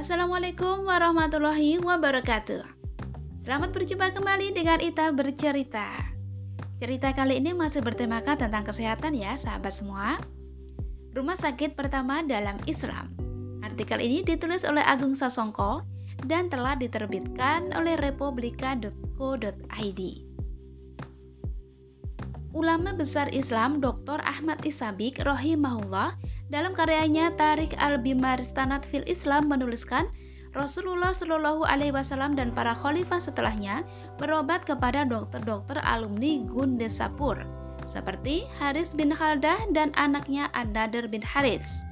Assalamualaikum warahmatullahi wabarakatuh. Selamat berjumpa kembali dengan Ita bercerita. Cerita kali ini masih bertemakan tentang kesehatan ya, sahabat semua. Rumah sakit pertama dalam Islam. Artikel ini ditulis oleh Agung Sasongko dan telah diterbitkan oleh republika.co.id. Ulama besar Islam Dr. Ahmad Isabik rahimahullah dalam karyanya Tarik al-Bimaristanat fil Islam menuliskan Rasulullah Shallallahu Alaihi Wasallam dan para khalifah setelahnya berobat kepada dokter-dokter alumni Gundesapur seperti Haris bin Khaldah dan anaknya An-Nadir bin Haris.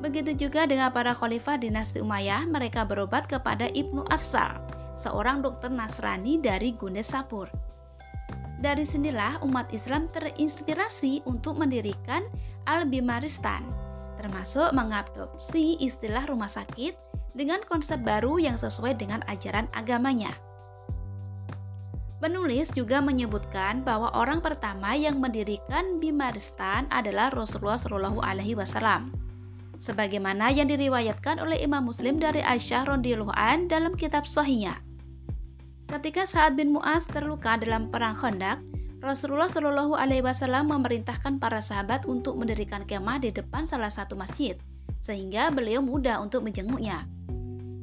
Begitu juga dengan para khalifah dinasti Umayyah, mereka berobat kepada Ibnu Asal, seorang dokter Nasrani dari Gundesapur. Dari sinilah umat Islam terinspirasi untuk mendirikan Al-Bimaristan, termasuk mengadopsi istilah rumah sakit dengan konsep baru yang sesuai dengan ajaran agamanya. Penulis juga menyebutkan bahwa orang pertama yang mendirikan Bimaristan adalah Rasulullah Shallallahu Alaihi Wasallam. Sebagaimana yang diriwayatkan oleh Imam Muslim dari Aisyah radhiyallahu an dalam kitab Sahihnya. Ketika Sa'ad bin Mu'az terluka dalam perang Khandaq, Rasulullah Shallallahu Alaihi Wasallam memerintahkan para sahabat untuk mendirikan kemah di depan salah satu masjid, sehingga beliau mudah untuk menjenguknya.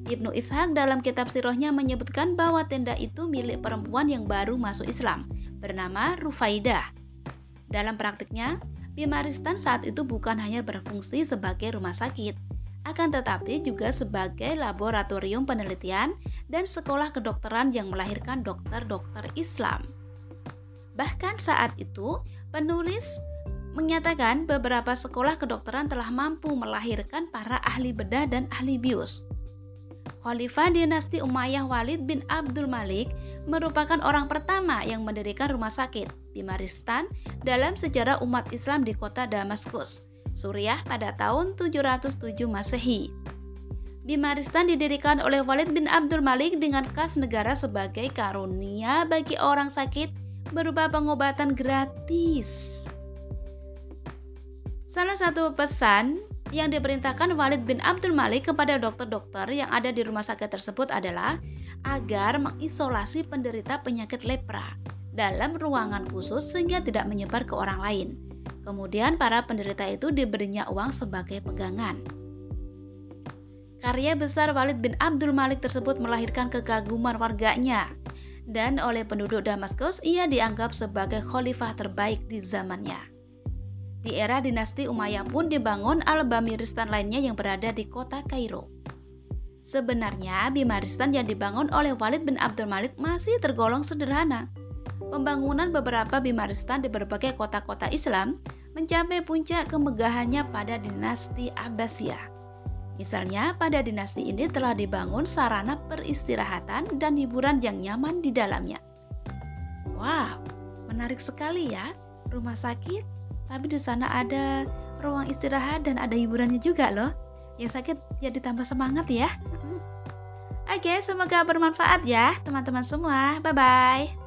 Ibnu Ishaq dalam kitab sirohnya menyebutkan bahwa tenda itu milik perempuan yang baru masuk Islam, bernama Rufaidah. Dalam praktiknya, Bimaristan saat itu bukan hanya berfungsi sebagai rumah sakit, akan tetapi juga sebagai laboratorium penelitian dan sekolah kedokteran yang melahirkan dokter-dokter Islam. Bahkan saat itu, penulis menyatakan beberapa sekolah kedokteran telah mampu melahirkan para ahli bedah dan ahli bius. Khalifah dinasti Umayyah Walid bin Abdul Malik merupakan orang pertama yang mendirikan rumah sakit di Maristan dalam sejarah umat Islam di kota Damaskus Suriah pada tahun 707 Masehi. Bimaristan didirikan oleh Walid bin Abdul Malik dengan kas negara sebagai karunia bagi orang sakit berupa pengobatan gratis. Salah satu pesan yang diperintahkan Walid bin Abdul Malik kepada dokter-dokter yang ada di rumah sakit tersebut adalah agar mengisolasi penderita penyakit lepra dalam ruangan khusus sehingga tidak menyebar ke orang lain. Kemudian para penderita itu diberinya uang sebagai pegangan. Karya besar Walid bin Abdul Malik tersebut melahirkan kekaguman warganya dan oleh penduduk Damaskus ia dianggap sebagai khalifah terbaik di zamannya. Di era dinasti Umayyah pun dibangun Al-Bamiristan lainnya yang berada di kota Kairo. Sebenarnya Bimaristan yang dibangun oleh Walid bin Abdul Malik masih tergolong sederhana. Pembangunan beberapa Bimaristan di berbagai kota-kota Islam mencapai puncak kemegahannya pada dinasti Abbasiyah. Misalnya, pada dinasti ini telah dibangun sarana peristirahatan dan hiburan yang nyaman di dalamnya. Wow, menarik sekali ya, rumah sakit, tapi di sana ada ruang istirahat dan ada hiburannya juga loh. Yang sakit jadi tambah semangat ya. Oke, semoga bermanfaat ya teman-teman semua. Bye-bye.